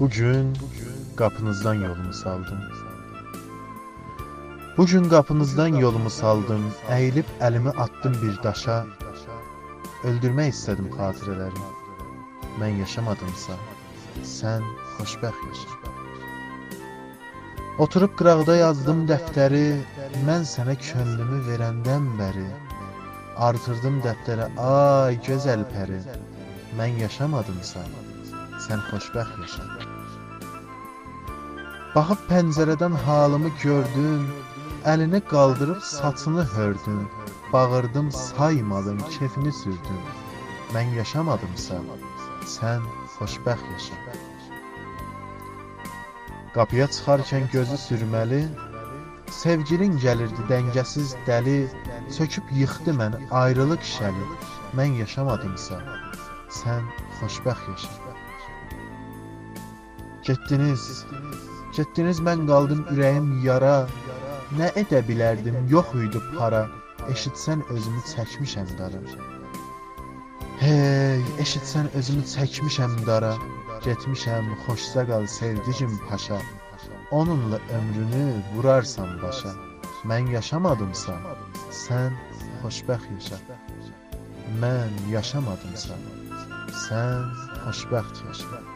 Bugün qapınızdan yolumu saldım. Bugün qapınızdan yolumu saldım, əyilib əlimi atdım bir daşa. Öldürmək istədim xatirələri. Mən yaşamadımsa, sən xoşbəxt yaşa. Oturub qıraqda yazdım dəftəri, mən sənə könlümü verəndən bəri. Artırdım dəftərə, ay gözəl pəri. Mən yaşamadımsa, sən xoşbəxt yaşa. Baxıb pəncərədən halımı gördün, əlini qaldırıb saçını hördün. Bağırdım, saymadın, kefini sürdün. Mən yaşamadımsa, sən xoşbəxt yaşa. Qapıya çıxarkən gözü sürməli, sevgilin gəlirdi dəngəsiz dəli, söküb yıxdı məni ayrılıq şəli. Mən yaşamadımsa, sən xoşbəxt yaşa. Getdiniz, getdiniz mən qaldım ürəyim yara. Nə edə bilərdim, yox idi para. Eşitsən özümü çəkmişəm dara. Hey, eşitsən özümü çəkmişəm dara. Getmişəm, xoşsa qal sevdicim paşa. Onunla ömrünü vurarsan başa. Mən yaşamadımsa, sən xoşbəxt yaşa. Mən yaşamadımsa, sən xoşbəxt yaşa.